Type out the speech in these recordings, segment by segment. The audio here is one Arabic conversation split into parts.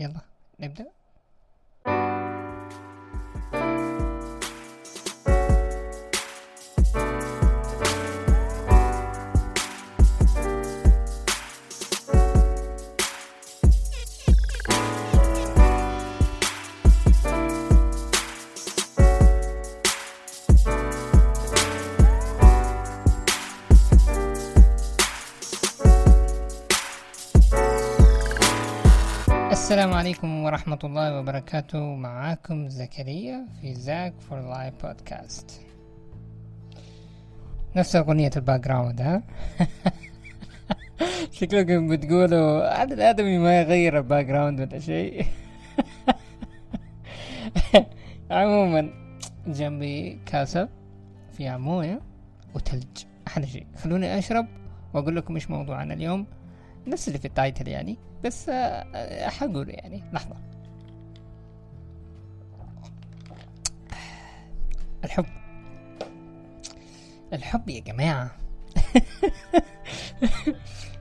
يلا نبدأ عليكم ورحمة الله وبركاته. معاكم زكريا في Zak for Life Podcast نفس أغنية ال background ها؟ شكلكم بتقولوا هذا الآدمي ما يغير ال background ولا شيء. عموما جنبي كاسة فيها موية وثلج أحلى شيء. خلوني أشرب وأقول لكم إيش موضوعنا اليوم. نفس اللي في ال title يعني بس آه، حقول يعني. لحظة. الحب. الحب يا جماعة.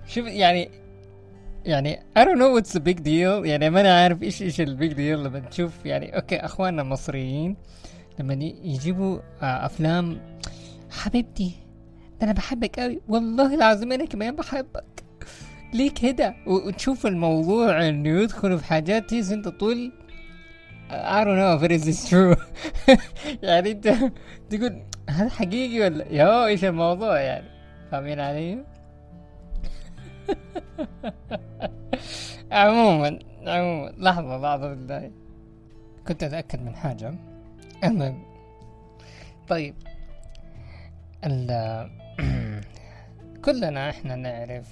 شوف يعني يعني I don't know what's the big deal. يعني ما أنا عارف إيش إيش ال big deal لما تشوف يعني okay أخواننا المصريين لما يجيبوا آه، أفلام حبيبتي ده أنا بحبك أوي. والله العظيم أنا كمان بحبك. ليه كده وتشوف الموضوع إنه يدخلوا في حاجات تيجي انت تقول I don't know if it is true. يعني أنت تقول هذا حقيقي ولا؟ يا إيش الموضوع يعني؟ فاهمين علي؟ عموما عموما لحظة لحظة بالله. كنت أتأكد من حاجة. المهم. طيب. ال كلنا إحنا نعرف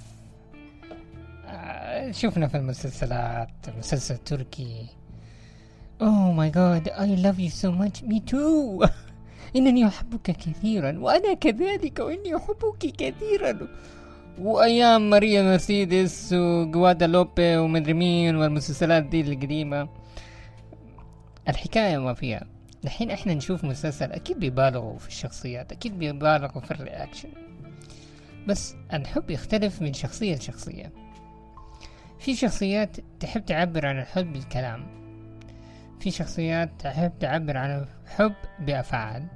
شفنا في المسلسلات مسلسل تركي. oh my God I love you so much me too إنني أحبك كثيرا وأنا كذلك وإني أحبك كثيرا. وأيام ماريا مرسيدس وجوادا لوبي ومدري مين والمسلسلات دي القديمة. الحكاية ما فيها. الحين إحنا نشوف مسلسل أكيد بيبالغوا في الشخصيات أكيد بيبالغوا في ال reaction. بس الحب يختلف من شخصية لشخصية. في شخصيات تحب تعبر عن الحب بالكلام. في شخصيات تحب تعبر عن الحب بأفعال.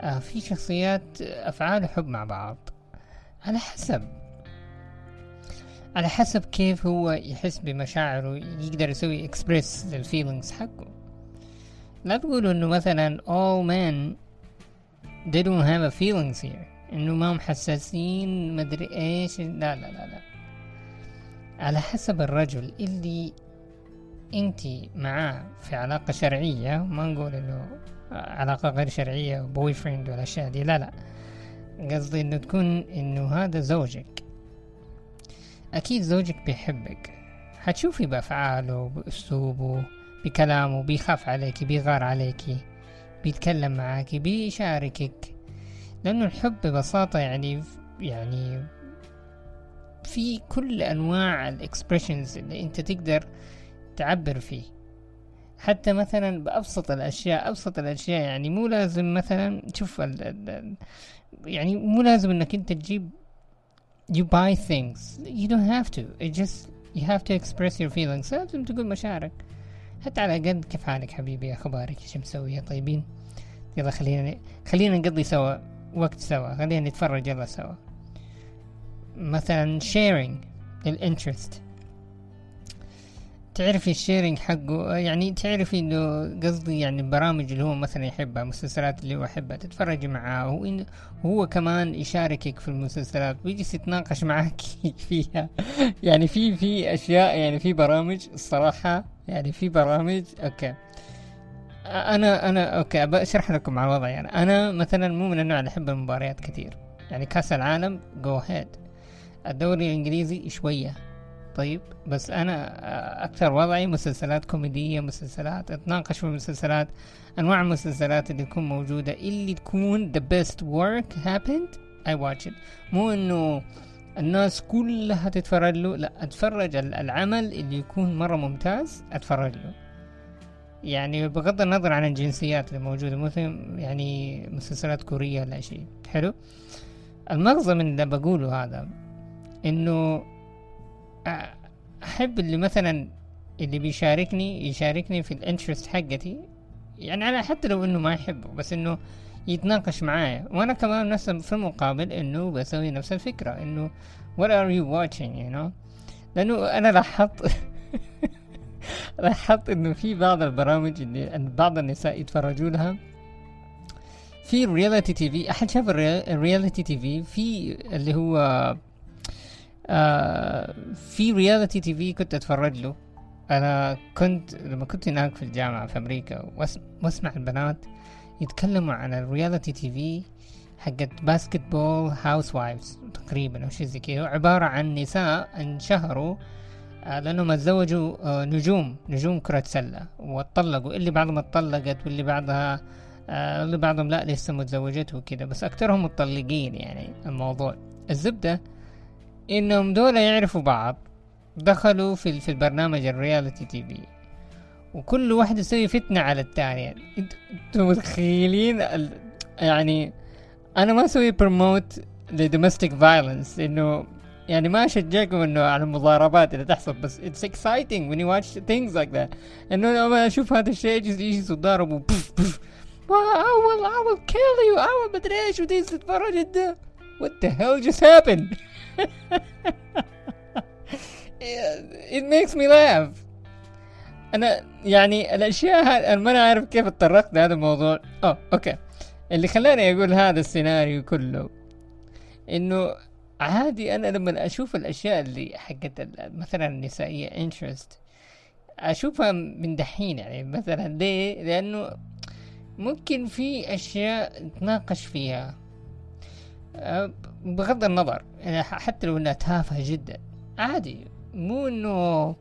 آه في شخصيات أفعال وحب مع بعض. على حسب. على حسب كيف هو يحس بمشاعره يقدر يسوي express لل feelings حقه. لا تقولوا إنه مثلا all men they don't have a feelings here. إنه ما محسسين مدري إيش. لا لا لا لا. على حسب الرجل اللي انت معاه في علاقة شرعية ما نقول إنه علاقة غير شرعية بوي فريند والاشياء دي لا لا. قصدي إنه تكون إنه هذا زوجك. أكيد زوجك بيحبك. حتشوفي بأفعاله بأسلوبه بكلامه بيخاف عليك بيغار عليك بيتكلم معاك بيشاركك. لأنه الحب ببساطة يعني يعني في كل أنواع الاكسبريشنز اللي أنت تقدر تعبر فيه. حتى مثلا بأبسط الأشياء أبسط الأشياء يعني مو لازم مثلا تشوف ال ال يعني مو لازم إنك أنت تجيب you buy things. You don't have to. It just you have to express your feelings. لازم تقول مشاعرك. حتى على قد كيف حالك حبيبي؟ أخبارك؟ إيش مسوية طيبين؟ يلا خلينا خلينا نقضي سوا وقت سوا. خلينا نتفرج يلا سوا. مثلا sharing ال interest تعرفي ال sharing حقه يعني تعرفي إنه قصدي يعني البرامج اللي هو مثلا يحبها مسلسلات اللي هو يحبها تتفرجي معاه وإن هو كمان يشاركك في المسلسلات ويجلس يتناقش معك فيها. يعني في في أشياء يعني في برامج الصراحة يعني في برامج okay. أنا أنا okay بشرح لكم على الوضع. يعني أنا مثلا مو من النوع اللي احب المباريات كثير. يعني كأس العالم go ahead الدوري الإنجليزي شوية. طيب بس أنا أكثر وضعي مسلسلات كوميدية مسلسلات أتناقش في المسلسلات أنواع المسلسلات اللي تكون موجودة. اللي تكون the best work happened I watch it. مو إنه الناس كلها تتفرج له لا أتفرج العمل اللي يكون مرة ممتاز أتفرج له. يعني بغض النظر عن الجنسيات اللي موجودة مثل يعني مسلسلات كورية ولا شيء. حلو؟ المغزى من اللي بقوله هذا إنه أحب اللي مثلا اللي بيشاركني يشاركني في ال interest حقتي. يعني أنا حتى لو إنه ما يحبه بس إنه يتناقش معايا. وأنا كمان نفس في المقابل إنه بسوي نفس الفكرة إنه what are you watching you know لأنه أنا لاحظت لاحظت إنه في بعض البرامج اللي بعض النساء يتفرجوا لها. في الرياليتي تي في أحد شاف ال reality TV في اللي هو آه في reality TV كنت أتفرج له. أنا كنت لما كنت هناك في الجامعة في أمريكا وأسمع البنات يتكلموا عن ال reality TV حقت basketball housewives تقريبا أو شي زي كذا. عبارة عن نساء انشهروا آه لأنهم اتزوجوا آه نجوم نجوم كرة سلة واتطلقوا. اللي بعضهم اتطلقت واللي بعضها آه اللي بعضهم لا لسه متزوجته وكذا. بس أكثرهم متطلقين يعني الموضوع. الزبدة إنهم دول يعرفوا بعض. دخلوا في في البرنامج ال reality TV. وكل واحد يسوي فتنة على الثانية إنتوا متخيلين يعني أنا ما أسوي promote ل domestic violence انه يعني ما أشجعكم إنه على المضاربات اللي تحصل بس it's exciting when you watch things like that. إنه لما أشوف هذا الشيء يجي يجي يتضاربوا بوف بوف. I will I will kill you. I will مدري إيش ودي تتفرج انت what the hell just happened it makes me laugh. أنا يعني الأشياء هذه أنا ما أعرف كيف اتطرقت لهذا الموضوع. آه okay. اللي خلاني أقول هذا السيناريو كله إنه عادي أنا لما أشوف الأشياء اللي حقت مثلا النسائية interest أشوفها من دحين يعني مثلا ليه؟ لأنه ممكن في أشياء نتناقش فيها. بغض النظر يعني حتى لو إنها تافهة جدا عادي. مو إنه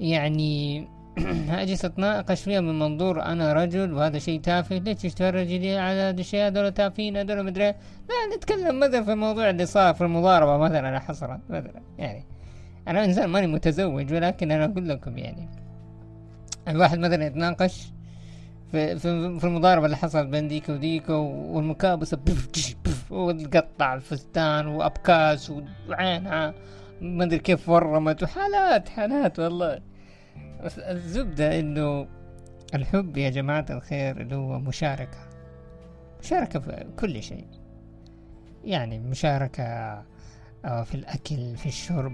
يعني أجلس أتناقش فيها من منظور أنا رجل وهذا شيء تافه ليش تتفرجي لي على هذا الشيء؟ هذول تافهين هذول مدري لا نتكلم مثلا في الموضوع اللي صار في المضاربة مثلا حصلت مثلا يعني. أنا إنسان ماني متزوج ولكن أنا أقول لكم يعني الواحد مثلا يتناقش في في, المضاربة اللي حصلت بين ديكو وديكو والمكابسة وتقطع الفستان وأبكاس وعينها. ما أدري كيف ورمت. وحالات حالات والله. بس الزبدة إنه الحب يا جماعة الخير اللي هو مشاركة. مشاركة في كل شيء. يعني مشاركة آه، في الأكل في الشرب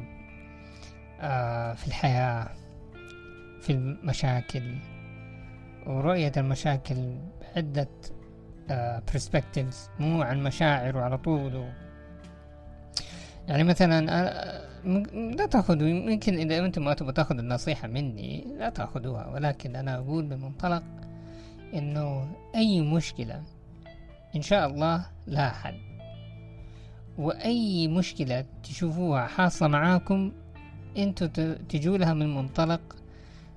آه، في الحياة في المشاكل. ورؤية المشاكل بعدة برسبكتيفز آه، مو عن مشاعر وعلى طول يعني مثلا لا تأخذوا يمكن إذا أنتم ما تبغوا تأخذوا النصيحة مني لا تأخذوها. ولكن أنا أقول بمنطلق إنه أي مشكلة إن شاء الله لا حل وأي مشكلة تشوفوها حاصلة معاكم أنتوا تجوا لها من منطلق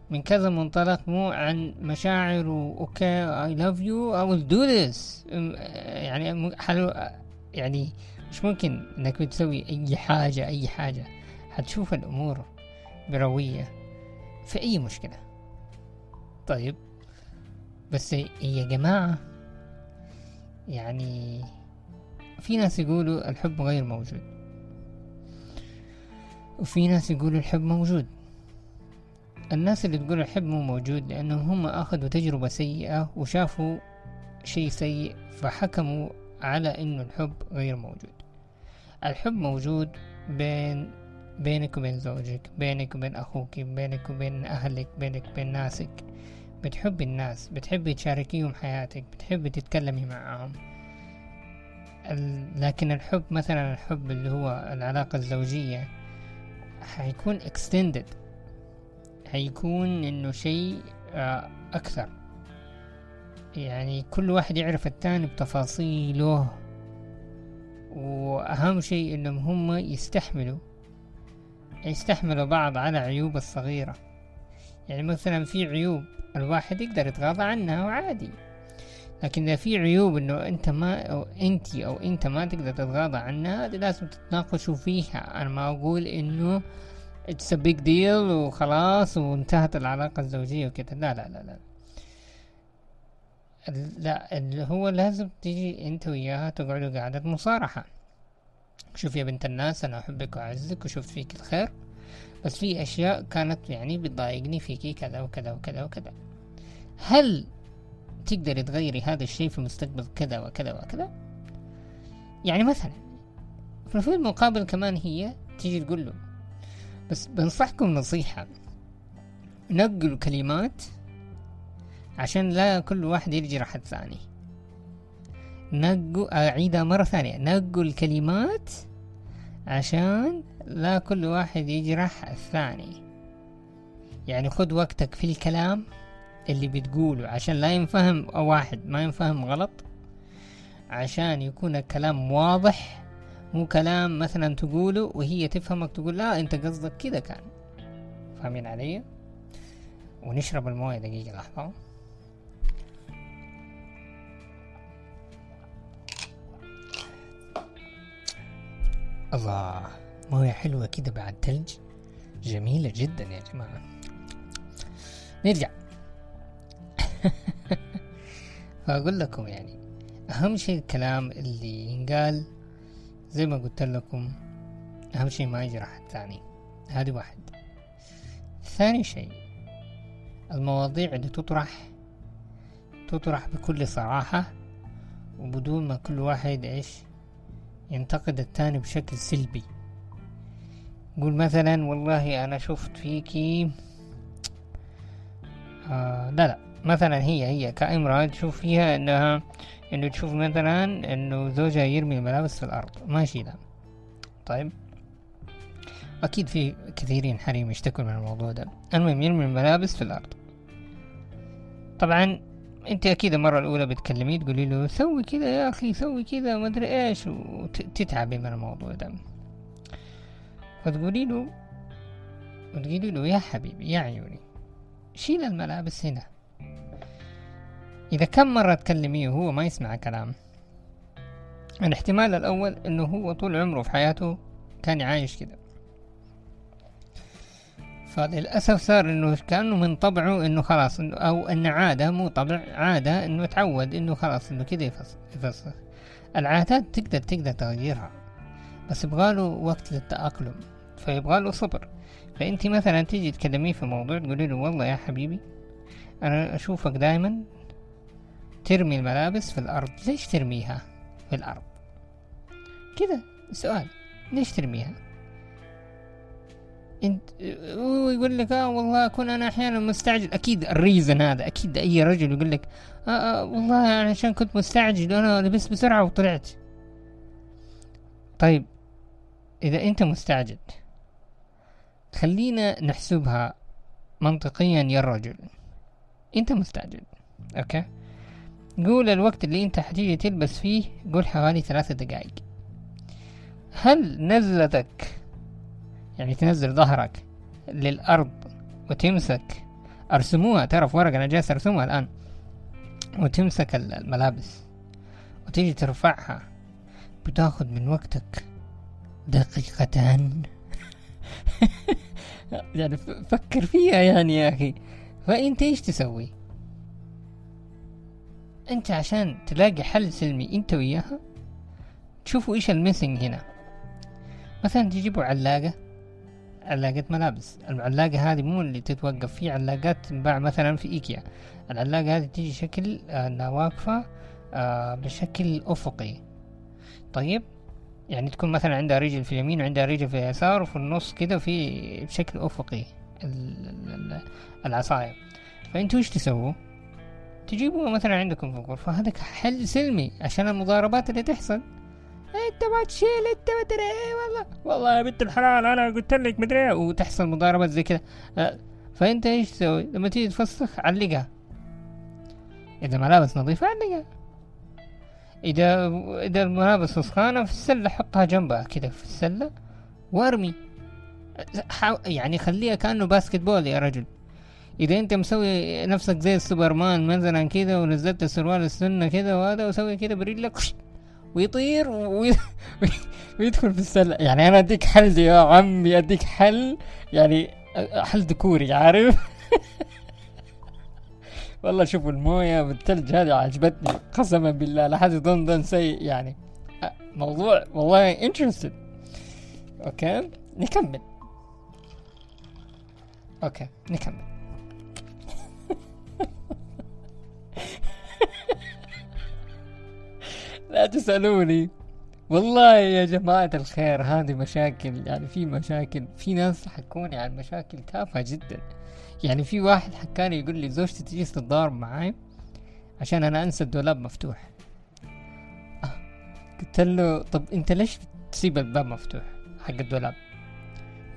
من كذا منطلق مو عن مشاعر okay I love you I will do this يعني حلو يعني مش ممكن إنك تسوي أي حاجة أي حاجة. حتشوف الأمور بروية في أي مشكلة. طيب بس يا جماعة يعني في ناس يقولوا الحب غير موجود. وفي ناس يقولوا الحب موجود. الناس اللي تقول الحب مو موجود لأنهم هم أخذوا تجربة سيئة وشافوا شيء سيء فحكموا على إنه الحب غير موجود. الحب موجود بين بينك وبين زوجك بينك وبين أخوك بينك وبين أهلك بينك وبين ناسك. بتحبي الناس بتحبي تشاركيهم حياتك بتحبي تتكلمي معهم لكن الحب مثلا الحب اللي هو العلاقة الزوجية حيكون extended. حيكون إنه شيء آه، أكثر. يعني كل واحد يعرف التاني بتفاصيله. وأهم شيء إنهم هم يستحملوا يستحملوا بعض على عيوب الصغيرة. يعني مثلا في عيوب الواحد يقدر يتغاضى عنها وعادي. لكن إذا في عيوب إنه أنت ما أو أنتي أو أنت ما تقدر تتغاضى عنها لازم تتناقشوا فيها. أنا ما أقول إنه it's big deal وخلاص وانتهت العلاقة الزوجية وكذا لا لا لا لا. لا اللي هو لازم تيجي انت وياها تقعدوا قعدة مصارحة. شوف يا بنت الناس أنا أحبك وأعزك وشفت فيك الخير. بس في أشياء كانت يعني بتضايقني فيكي كذا وكذا وكذا وكذا. هل تقدري تغيري هذا الشيء في المستقبل كذا وكذا وكذا؟ يعني مثلا في المقابل كمان هي تيجي تقول له بس بنصحكم نصيحة. نقلوا كلمات عشان لا كل واحد يجرح الثاني نقوا أعيدها مرة ثانية. نقوا الكلمات عشان لا كل واحد يجرح الثاني يعني خد وقتك في الكلام اللي بتقوله عشان لا ينفهم واحد ما ينفهم غلط. عشان يكون الكلام واضح مو كلام مثلا تقوله وهي تفهمك تقول لا أنت قصدك كده كان. فاهمين علي؟ ونشرب الموية دقيقة لحظة. الله موية حلوة كده بعد تلج. جميلة جدا يا جماعة. نرجع. فأقول لكم يعني أهم شيء الكلام اللي ينقال زي ما قلت لكم أهم شيء ما يجرح الثاني. هذه واحد. ثاني شيء المواضيع اللي تطرح تطرح بكل صراحة وبدون ما كل واحد إيش ينتقد التاني بشكل سلبي. قول مثلا والله أنا شفت فيكي آه لا لا. مثلا هي هي كامرأة تشوف فيها إنها إنه تشوف مثلا إنه زوجها يرمي الملابس في الأرض. ماشي لا طيب. أكيد في كثيرين حريم يشتكوا من الموضوع ده. المهم يرمي الملابس في الأرض. طبعا أنت أكيد المرة الأولى بتكلميه تقولي له سوي كذا يا أخي سوي كذا ما أدري إيش وتتعبي من الموضوع ده. فتقولي له وتقولي له يا حبيبي يا عيوني شيل الملابس هنا. إذا كم مرة تكلميه وهو ما يسمع كلام؟ الاحتمال الأول إنه هو طول عمره في حياته كان عايش كده. فللأسف صار إنه كأنه من طبعه إنه خلاص إنه أو إنه عادة مو طبع عادة إنه تعود إنه خلاص إنه كده يفسخ العادات تقدر تقدر تغيرها. بس يبغاله وقت للتأقلم. فيبغاله صبر. فأنت مثلا تيجي تكلميه في موضوع تقولي له والله يا حبيبي أنا أشوفك دايما ترمي الملابس في الأرض ليش ترميها في الأرض؟ كذا سؤال ليش ترميها؟ انت هو يقول لك آه والله أكون أنا أحيانا مستعجل. أكيد ال reason هذا أكيد أي رجل يقول لك آه, آه والله عشان كنت مستعجل وأنا لبست بسرعة وطلعت. طيب إذا أنت مستعجل خلينا نحسبها منطقيا يا الرجل. أنت مستعجل okay؟ قول الوقت اللي انت حتيجي تلبس فيه قول حوالي ثلاثة دقايق هل نزلتك يعني تنزل ظهرك للأرض وتمسك أرسموها ترى في ورقة أنا جالس أرسمها الآن وتمسك الملابس وتيجي ترفعها بتاخد من وقتك دقيقتان. يعني فكر فيها يعني يا أخي. فأنت إيش تسوي؟ أنت عشان تلاقي حل سلمي أنت وياها؟ تشوفوا إيش الميسنج هنا. مثلا تجيبوا علاقة علاقة ملابس. العلاقة هذه مو اللي تتوقف في علاقات تنباع مثلا في إيكيا. العلاقة هذه تيجي شكل انها واقفة آه بشكل أفقي. طيب يعني تكون مثلا عندها رجل في اليمين وعندها رجل في اليسار وفي النص كده في بشكل أفقي العصاية. فأنتوا إيش تسووا؟ تجيبوها مثلا عندكم في الغرفة هذا حل سلمي عشان المضاربات اللي تحصل. أنت ما تشيل أنت ما ادري إيه والله. والله يا بنت الحلال أنا قلت لك مدري إيه وتحصل مضاربات زي كذا أه، فأنت إيش تسوي؟ لما تيجي تفسخ علقها. إذا ملابس نظيفة علقها. إذا إذا الملابس سخانة في السلة حطها جنبها كذا في السلة. وارمي. يعني خليها كأنه باسكت بول يا رجل. إذا أنت مسوي نفسك زي السوبرمان مثلا كذا ونزلت السروال السنة كذا وهذا وسوي كذا برجلك ويطير ويدخل في السلة. يعني أنا أديك حل يا عمي أديك حل يعني حل ذكوري عارف؟ والله شوفوا الموية بالثلج هذه عجبتني قسما بالله لا حد يظن سيء يعني. موضوع والله interested okay نكمل. okay نكمل. لا تسألوني. والله يا جماعة الخير هذه مشاكل يعني في مشاكل في ناس حكوني عن مشاكل تافهة جدا. يعني في واحد حكاني يقول لي زوجتي تجي تتضارب معاي عشان أنا أنسى الدولاب مفتوح. آه. قلت له طب أنت ليش تسيب الباب مفتوح حق الدولاب؟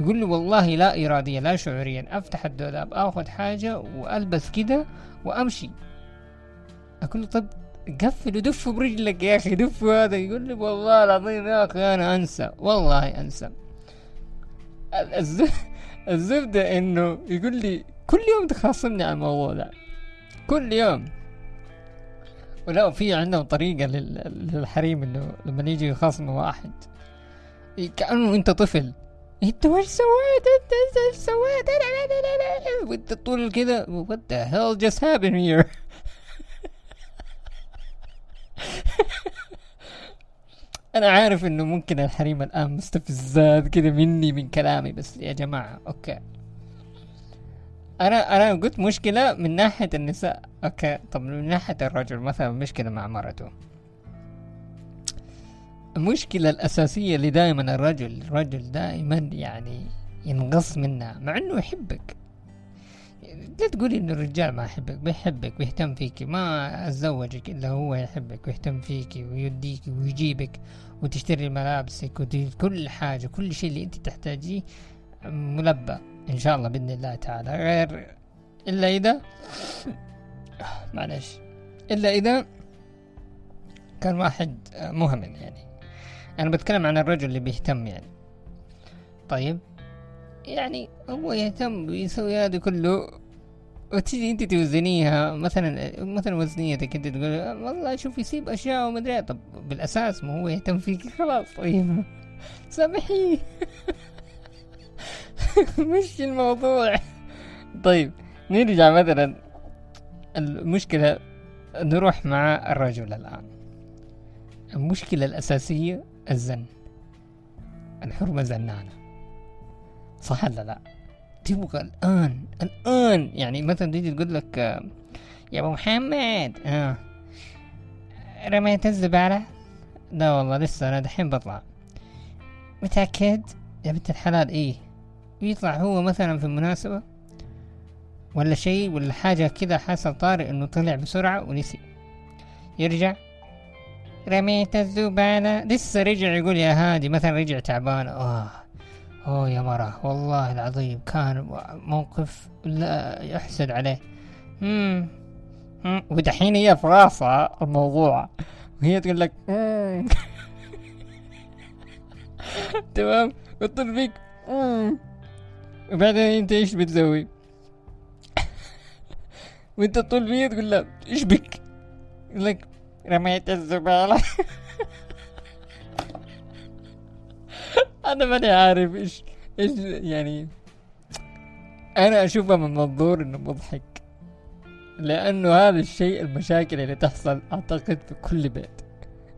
يقول لي والله لا إراديا لا شعوريا. أفتح الدولاب أخذ حاجة وألبس كده وأمشي. أقول له طب قفل ودف برجلك يا أخي دف هذا يقول لي والله العظيم يا أخي أنا أنسى والله أنسى الزبدة إنه يقول لي كل يوم تخاصمني على الموضوع ده كل يوم ولا في عندهم طريقة للحريم إنه لما يجي يخاصموا واحد كأنه أنت طفل انت وش سويت انت إيش سويت وانت طول كذا what the hell just happened here أنا عارف إنه ممكن الحريم الآن مستفزات كذا مني من كلامي بس يا جماعة okay. أنا أنا قلت مشكلة من ناحية النساء. أوكي. طب من ناحية الرجل مثلا مشكلة مع مرته. المشكلة الأساسية اللي دائما الرجل. الرجل دائما يعني ينقص منها مع إنه يحبك. لا تقولي انه الرجال ما يحبك بيحبك بيهتم فيك ما أتزوجك إلا هو يحبك ويهتم فيك ويديك ويجيبك وتشتري ملابسك وكل حاجة كل شيء اللي أنت تحتاجيه ملبى إن شاء الله بإذن الله تعالى. غير إلا إذا معلش إلا إذا كان واحد مهمل يعني. أنا بتكلم عن الرجل اللي بيهتم يعني. طيب يعني هو يهتم ويسوي هذا كله وتيجي أنت توزنيها مثلا مثلا وزنيتك أنت تقول والله شوف يسيب أشياء وما أدري طب بالأساس ما هو يهتم فيك؟ خلاص طيب. سامحيه مش الموضوع. طيب نرجع مثلا. المشكلة نروح مع الرجل الآن. المشكلة الأساسية الزن. الحرمة زنانة. صح ولا لا؟ تبغى الآن الآن يعني مثلا تيجي تقول لك يا أبو محمد آه رميت الزبالة لا والله لسه أنا دحين بطلع. متأكد؟ يا بنت الحلال إيه؟ يطلع هو مثلا في مناسبة ولا شيء ولا حاجة كذا حصل طارئ إنه طلع بسرعة ونسي؟ يرجع. رميت الزبالة لسه رجع يقول يا هادي مثلا رجع تعبان. آه. أوه يا مرة. والله العظيم كان موقف لا يحسد عليه. مم. مم. ودحين هي في راسها الموضوع. وهي تقول لك تمام؟ وتطل فيك. وبعدين أنت إيش بتسوي؟ وأنت تطل فيها تقول له إيش بك؟ يقول لك رميت الزبالة. أنا ماني عارف إيش إيش يعني أنا اشوفها من منظور إنه مضحك. لأنه هذا الشيء المشاكل اللي تحصل أعتقد في كل بيت.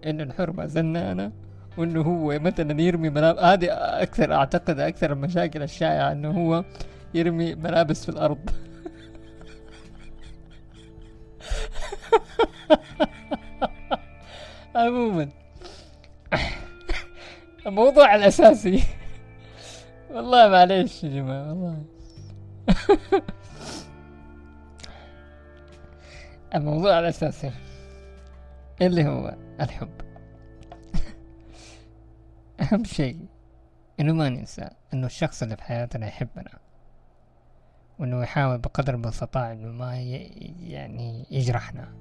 إنه الحرمة زنانة وإنه هو مثلا يرمي ملابس هذه أكثر أعتقد أكثر المشاكل الشائعة إنه هو يرمي ملابس في الأرض. عموما. الموضوع الأساسي. والله معليش يا جماعة والله. الموضوع الأساسي اللي هو الحب. أهم شيء إنه ما ننسى إنه الشخص اللي في حياتنا يحبنا. وإنه يحاول بقدر المستطاع إنه ما يعني يجرحنا.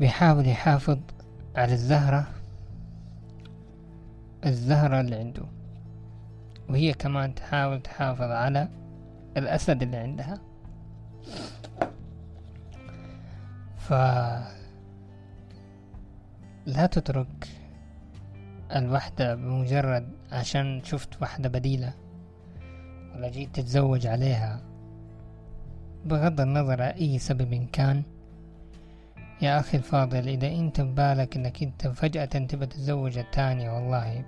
بيحاول يحافظ على الزهرة الزهرة اللي عنده. وهي كمان تحاول تحافظ على الأسد اللي عندها. ف لا تترك الوحدة بمجرد عشان شفت وحدة بديلة ولا جيت تتزوج عليها. بغض النظر أي سبب كان يا أخي الفاضل إذا أنت ببالك أنك أنت فجأة تبى تتزوج التانية والله.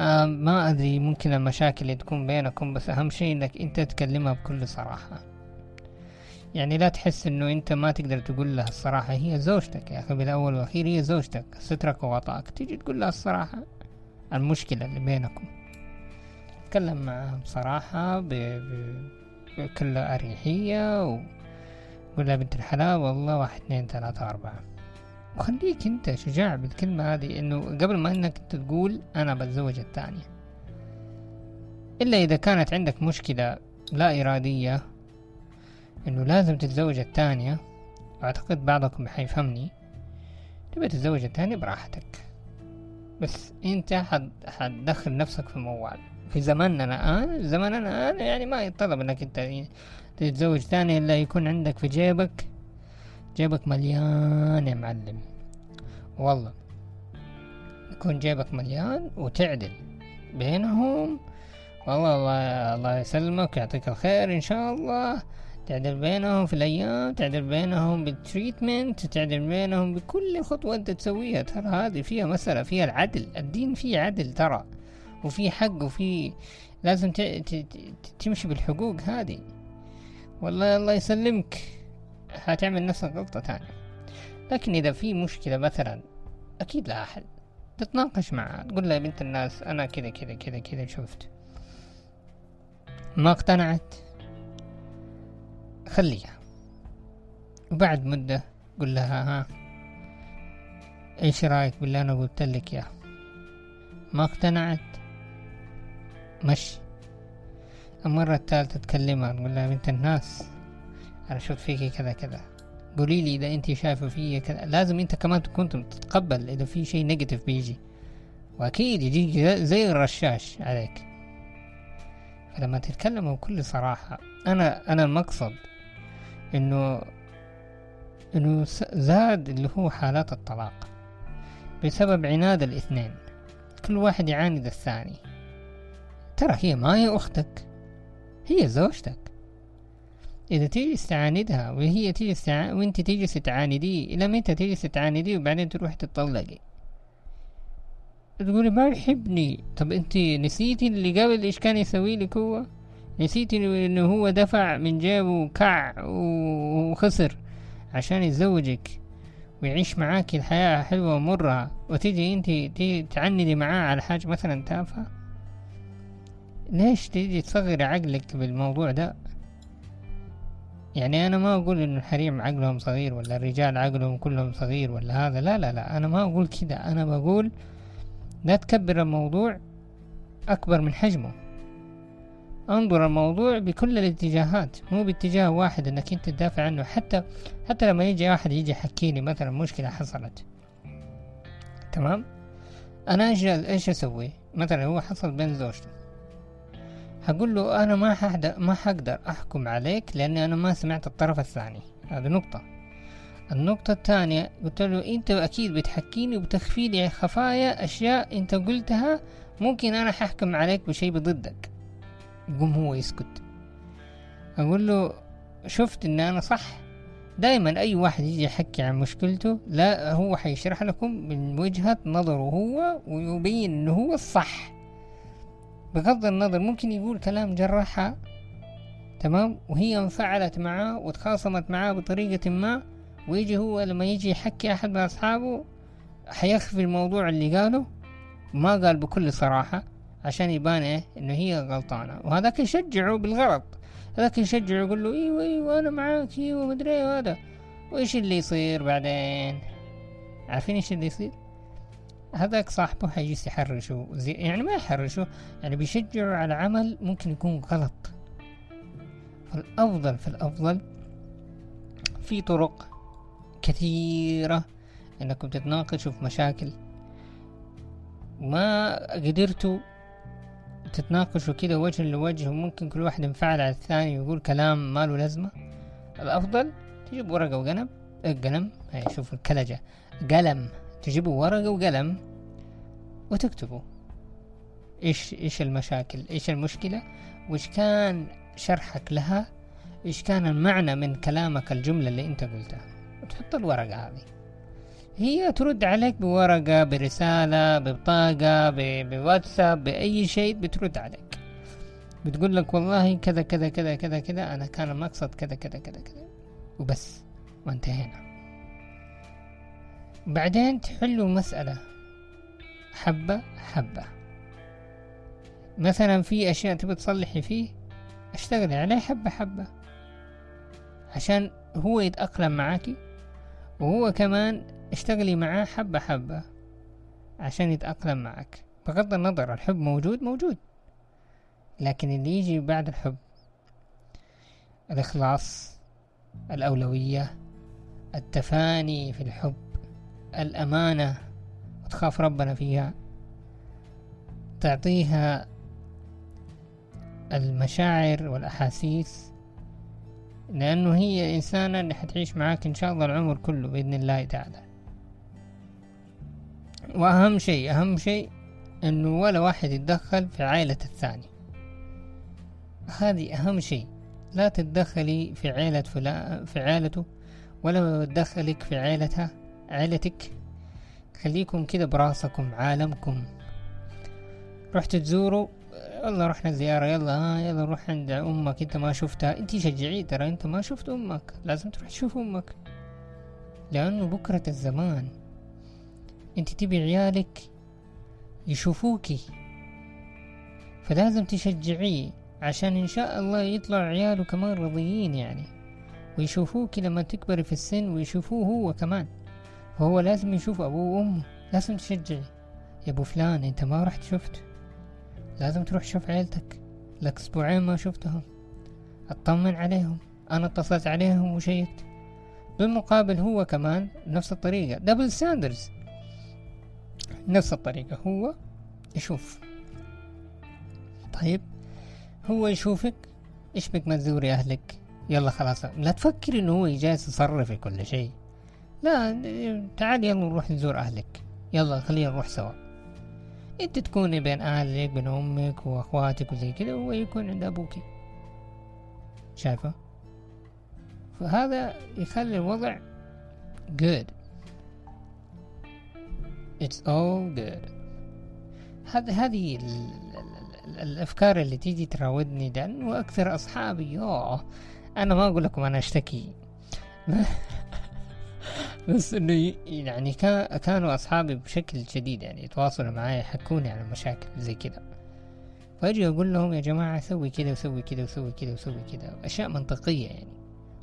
آه ما أدري ممكن المشاكل اللي تكون بينكم بس أهم شيء إنك أنت تكلمها بكل صراحة. يعني لا تحس إنه أنت ما تقدر تقول لها الصراحة هي زوجتك يا أخي بالأول والأخير هي زوجتك سترك وغطاك تيجي تقول لها الصراحة. المشكلة اللي بينكم. تكلم معها بصراحة. بكل أريحية لها بنت الحلال والله واحد اثنين ثلاثة أربعة. وخليك انت شجاع بالكلمة هذه إنه قبل ما إنك أنت تقول أنا بتزوج الثانية. إلا إذا كانت عندك مشكلة لا إرادية إنه لازم تتزوج الثانية واعتقد بعضكم حيفهمني. تبي تتزوج الثانية براحتك. بس حد حتدخل نفسك في موال. في زماننا الآن. زماننا الآن يعني ما يطلب إنك أنت تتزوج ثاني إلا يكون عندك في جيبك جيبك مليان يا معلم. والله. يكون جيبك مليان وتعدل بينهم. والله الله الله يسلمك يعطيك الخير إن شاء الله. تعدل بينهم في الأيام تعدل بينهم بالتريتمنت تعدل بينهم بكل خطوة أنت تسويها. ترى هذه فيها مسألة فيها العدل. الدين فيه عدل ترى. وفي حق وفي لازم تمشي بالحقوق هذه. والله الله يسلمك. هتعمل نفس الغلطة تاني. لكن إذا في مشكلة مثلا أكيد لها حل. تتناقش معها. تقول لها بنت الناس أنا كذا كذا كذا كذا شفت. ما اقتنعت خليها. وبعد مدة قول لها ها إيش رأيك باللي أنا قلت لك يا؟ ما اقتنعت مشي. المرة الثالثة تكلمها تقول لها بنت الناس أنا شفت فيكي كذا كذا. قولي لي إذا انت شايفة فيا كذا. لازم أنت كمان تكون تتقبل إذا في شيء نيجاتيف بيجي. وأكيد يجي زي الرشاش عليك. فلما تتكلموا بكل صراحة أنا أنا المقصد انه إنه زاد اللي هو حالات الطلاق. بسبب عناد الاثنين. كل واحد يعاند الثاني. ترى هي ما هي أختك. هي زوجتك. إذا تجلس تعاندها وهي تجلس تع... وأنت تجلس تعانديه إلى متى تجلس تعانديه وبعدين تروح تطلقي تقولي ما يحبني. طب أنت نسيتي اللي قبل إيش كان يسوي لك هو؟ نسيتي إنه هو دفع من جيبه كع وخسر عشان يتزوجك ويعيش معاك الحياة حلوة ومرة. وتيجي أنت تيجي تعندي معاه على حاجة مثلا تافهة؟ ليش تيجي تصغري عقلك بالموضوع ده؟ يعني أنا ما أقول إنه الحريم عقلهم صغير ولا الرجال عقلهم كلهم صغير ولا هذا لا لا لا أنا ما أقول كده. أنا بقول لا تكبر الموضوع أكبر من حجمه. انظر الموضوع بكل الاتجاهات مو باتجاه واحد إنك أنت تدافع عنه. حتى حتى لما يجي واحد يجي يحكي لي مثلا مشكلة حصلت. تمام؟ أنا إيش إيش أسوي؟ مثلا هو حصل بين زوجته. هقول له أنا ما حقدر ما حقدر أحكم عليك لأني أنا ما سمعت الطرف الثاني. هذه نقطة. النقطة الثانية قلت له أنت أكيد بتحكيني وبتخفي لي خفايا أشياء أنت قلتها ممكن أنا ححكم عليك بشيء بضدك. يقوم هو يسكت. أقول له شفت إن أنا صح؟ دائما أي واحد يجي يحكي عن مشكلته لا هو حيشرح لكم من وجهة نظره هو ويبين إنه هو الصح. بغض النظر ممكن يقول كلام جرحها تمام؟ وهي انفعلت معاه وتخاصمت معاه بطريقة ما ويجي هو لما يجي يحكي أحد من أصحابه حيخفي الموضوع اللي قاله ما قال بكل صراحة عشان يبان إيه؟ إنه هي غلطانة. وهذاك يشجعه بالغلط. هذاك يشجعه يقول له إيوه إيوه أنا معاك إيوه مدري إيه هذا. وإيش اللي يصير بعدين؟ عارفين إيش اللي يصير؟ هذاك صاحبه حيجلس يحرشه. زي يعني ما يحرشه يعني بيشجعه على عمل ممكن يكون غلط. فالأفضل في الأفضل في طرق كثيرة انكم تتناقشوا في مشاكل. ما قدرتوا تتناقشوا كده وجه لوجه وممكن كل واحد ينفعل على الثاني ويقول كلام ما له لازمة. الأفضل تجيب ورقة وقلم قلم شوف الكلجة قلم. تجيبوا ورقة وقلم وتكتبوا. إيش إيش المشاكل؟ إيش المشكلة؟ وإيش كان شرحك لها؟ إيش كان المعنى من كلامك الجملة اللي أنت قلتها؟ وتحط الورقة هذه. هي ترد عليك بورقة برسالة ببطاقة بواتساب بأي شيء بترد عليك. بتقول لك والله كذا كذا كذا كذا كذا أنا كان المقصد كذا كذا كذا كذا. وبس وانتهينا. بعدين تحلوا مسألة. حبة حبة. مثلا في أشياء تبي تصلحي فيه اشتغلي عليه حبة حبة. عشان هو يتأقلم معاكي وهو كمان اشتغلي معاه حبة حبة عشان يتأقلم معك بغض النظر الحب موجود موجود. لكن اللي يجي بعد الحب الإخلاص الأولوية التفاني في الحب. الأمانة وتخاف ربنا فيها تعطيها المشاعر والأحاسيس لأنه هي إنسانة اللي حتعيش معاك إن شاء الله العمر كله بإذن الله تعالى. وأهم شيء أهم شيء إنه ولا واحد يتدخل في عائلة الثاني. هذه أهم شيء لا تتدخلي في عائلة فلان في عائلته ولا تدخلك في عائلتها عائلتك. خليكم كده براسكم عالمكم. رحت تزوروا؟ يلا رحنا زيارة يلا ها يلا نروح عند أمك. أنت ما شفتها. أنت شجعيه ترى أنت ما شفت أمك. لازم تروح تشوف أمك. لأنه بكرة الزمان. أنت تبي عيالك يشوفوكي. فلازم تشجعيه عشان إن شاء الله يطلع عياله كمان رضيين يعني. ويشوفوكي لما تكبري في السن ويشوفوه هو كمان. فهو لازم يشوف أبوه وأمه لازم تشجعي يا أبو فلان أنت ما رحت شفت. لازم تروح تشوف عيلتك. لك أسبوعين ما شفتهم. أطمن عليهم. أنا اتصلت عليهم وشيكت. بالمقابل هو كمان نفس الطريقة. double standards نفس الطريقة. هو يشوف. طيب هو يشوفك. إيش بك ما تزوري أهلك؟ يلا خلاص. لا تفكر إنه هو جالس يصرف كل شيء. لا تعال يلا نروح نزور أهلك. يلا خلينا نروح سوا. أنت تكوني بين أهلك بين أمك وأخواتك وزي كذا وهو يكون عند أبوك. شايفة؟ فهذا يخلي الوضع good. It's all good. هذه هذه ال- ال- ال- الأفكار اللي تيجي تراودني ده وأكثر أصحابي يوه أنا ما أقول لكم أنا أشتكي. بس إنه يعني كان كانوا أصحابي بشكل شديد يعني يتواصلوا معي يحكوني عن المشاكل زي كذا فأجي أقول لهم يا جماعة سوي كذا وسوي كذا وسوي كذا وسوي كذا أشياء منطقية يعني.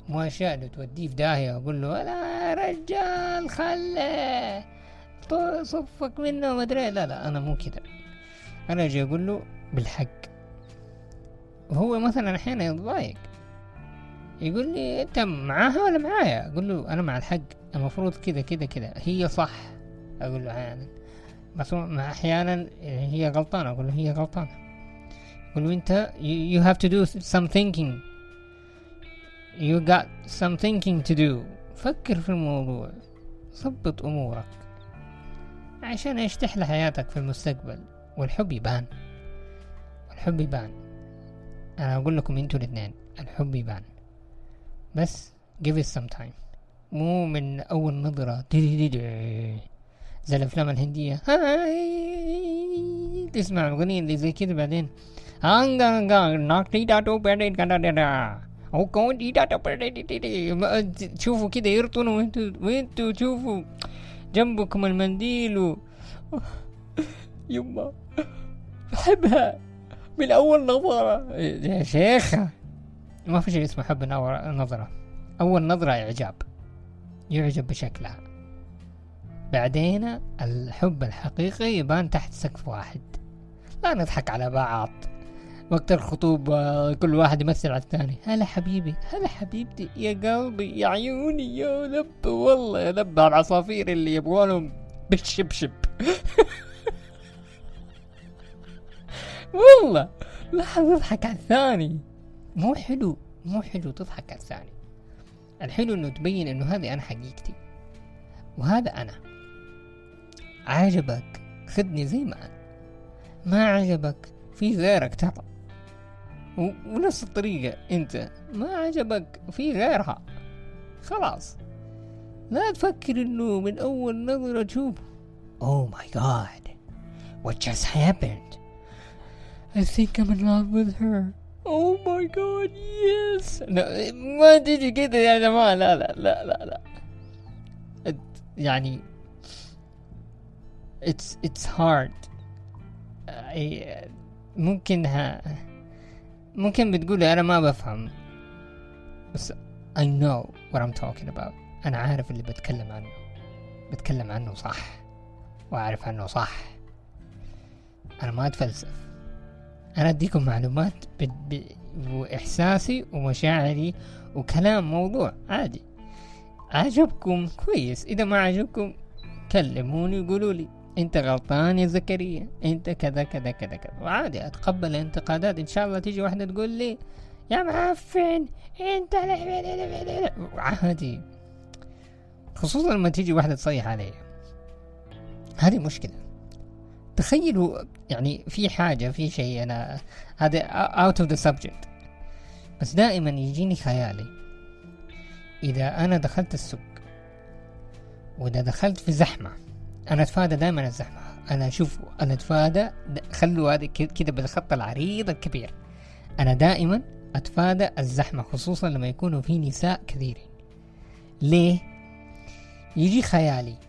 مو أشياء اللي توديه في داهية أقول له لا رجال خله صفك منه ما أدري. لا لا أنا مو كذا أنا أجي أقول له بالحق. وهو مثلا أحيانا يتضايق. يقول لي أنت معاها ولا معايا؟ أقول له أنا مع الحق المفروض كذا كذا كذا. هي صح. أقول له أحيانا بس هو مع أحيانا هي غلطانة أقول له هي غلطانة. يقول له أنت you, have to do some thinking. You got some thinking to do. فكر في الموضوع. ضبط أمورك. عشان إيش تحلى حياتك في المستقبل. والحب يبان. الحب يبان. أنا أقول لكم أنتوا الاثنين الحب يبان. بس give it some time. مو من أول نظرة. زي الأفلام الهندية. هاي. تسمع الاغنية اللي زي كده بعدين. هانغا ناك دي داتو دي داتو بعدين تشوفوا كده يرطنوا. وانتوا وانتوا تشوفوا. جنبكم المنديل و... يما. بحبها. من أول نظرة. يا شيخة. ما في شيء اسمه حب نظرة. أول نظرة إعجاب. يعجب بشكلها. بعدين الحب الحقيقي يبان تحت سقف واحد. لا نضحك على بعض. وقت الخطوبة كل واحد يمثل على الثاني. هلا حبيبي هلا حبيبتي يا قلبي يا عيوني يا لب والله يا لب العصافير اللي يبغونهم. بالشبشب والله لا تضحك على الثاني. مو حلو مو حلو تضحك على الثاني الحلو إنه تبين إنه هذه أنا حقيقتي وهذا أنا. عجبك خدني زي ما أنا. ما عجبك في غيرك ترى. ونفس الطريقة أنت. ما عجبك في غيرها. خلاص. لا تفكر إنه من أول نظرة تشوف Oh my god. What just happened? I think I'm in love with her. Oh my god yes. لا ما تيجي كده يا جماعة لا لا لا لا لا يعني it's it's hard. ممكن ها ممكن بتقولي أنا ما بفهم. بس I know what I'm talking about. أنا عارف اللي بتكلم عنه. بتكلم عنه صح. وأعرف عنه صح. أنا ما أتفلسف. أنا أديكم معلومات ب... ب... وإحساسي ومشاعري وكلام موضوع عادي. عجبكم؟ كويس. إذا ما عجبكم كلموني وقولوا لي. أنت غلطان يا زكريا. أنت كذا كذا كذا كذا. وعادي أتقبل الانتقادات. إن شاء الله تيجي واحدة تقول لي يا معفن أنت عادي. خصوصا لما تيجي واحدة تصيح علي. هذه مشكلة. تخيلوا يعني في حاجة في شيء أنا هذا out of the subject. بس دائما يجيني خيالي إذا أنا دخلت السوق وإذا دخلت في زحمة أنا أتفادى دائما الزحمة. أنا أشوف أنا أتفادى خلوا هذا كذا بالخط العريض الكبير. أنا دائما أتفادى الزحمة خصوصا لما يكونوا في نساء كثيرين. ليه؟ يجي خيالي.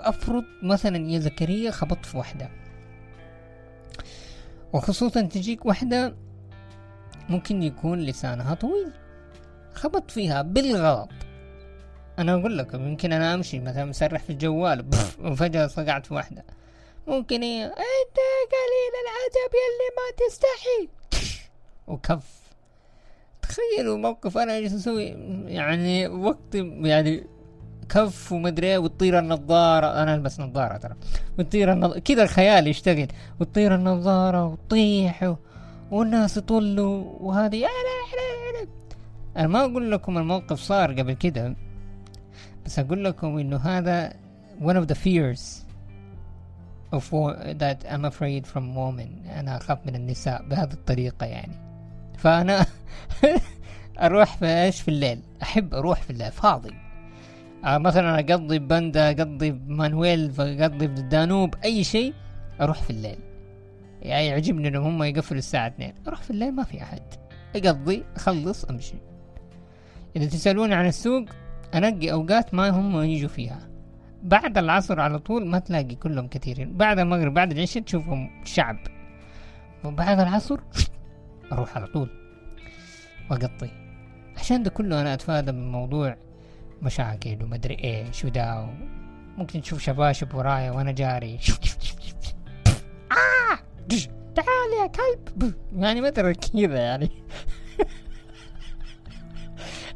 أفرض مثلا يا زكريا خبطت في واحدة. وخصوصا تجيك واحدة ممكن يكون لسانها طويل. خبطت فيها بالغلط. أنا أقول لكم يمكن أنا أمشي مثلا مسرح في الجوال وفجأة صقعت في واحدة. ممكن هي أنت قليل العجب يلي ما تستحي. وكف. تخيلوا موقف أنا إيش أسوي يعني وقت يعني كف ومدري إيه وتطير النظارة. أنا ألبس نظارة ترى. وتطير النظارة كذا الخيال يشتغل. وتطير النظارة وتطيح و... والناس يطلوا وهذه يا أنا ما أقول لكم الموقف صار قبل كده بس أقول لكم إنه هذا one of the fears of that I'm afraid from women. أنا أخاف من النساء بهذه الطريقة يعني. فأنا أروح في إيش في الليل؟ أحب أروح في الليل فاضي. مثلا أقضي ببندا أقضي بمانويل أقضي بالدانوب أي شيء أروح في الليل. يعني يعجبني إنهم هم يقفلوا الساعة 2 أروح في الليل ما في أحد. أقضي أخلص أمشي. إذا تسألوني عن السوق أنقي أوقات ما هم يجوا فيها. بعد العصر على طول ما تلاقي كلهم كثيرين. بعد المغرب بعد العشاء تشوفهم شعب. وبعد العصر أروح على طول. واقطي عشان ده كله أنا أتفادى من موضوع مشاكل ومدري إيش ودا ممكن تشوف شباشب ورايا وأنا جاري. آه! تعال يا كلب. يعني ما ترى كذا يعني.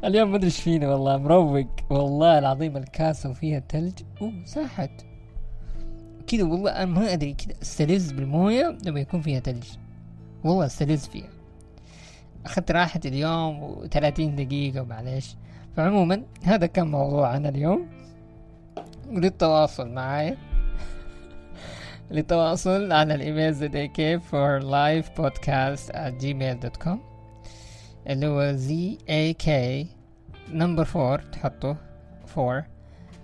اليوم ما أدري إيش فينا والله مروق. والله العظيم الكاسة وفيها تلج اوه ساحت. كذا والله أنا ما أدري كذا. استلذ بالموية لما يكون فيها تلج. والله استلذ فيها. أخذت راحتي اليوم وثلاثين دقيقة معليش فعموما هذا كان موضوعنا اليوم. وللتواصل معايا للتواصل على الإيميل زديكي for live podcast at gmail.com اللي هو زي اي كي نمبر فور تحطه فور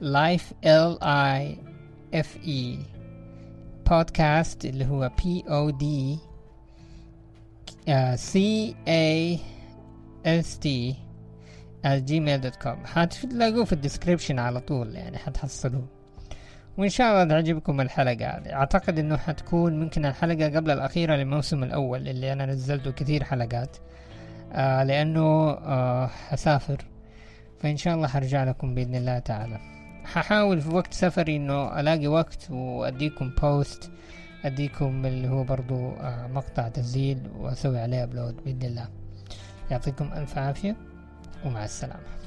لايف ال اي اف اي بودكاست اللي هو بي أو دي سي اي اس جيميل كوم حتلاقوه في الديسكريبشن على طول يعني حتحصلوه. وإن شاء الله تعجبكم الحلقة أعتقد إنه حتكون ممكن الحلقة قبل الأخيرة للموسم الأول اللي أنا نزلته كثير حلقات. آه لأنه آه حسافر. فإن شاء الله حرجع لكم بإذن الله تعالى. ححاول في وقت سفري إنه ألاقي وقت وأديكم post أديكم اللي هو برضو آه مقطع تسجيل وأسوي عليه upload بإذن الله. يعطيكم ألف عافية. ومع السلامة.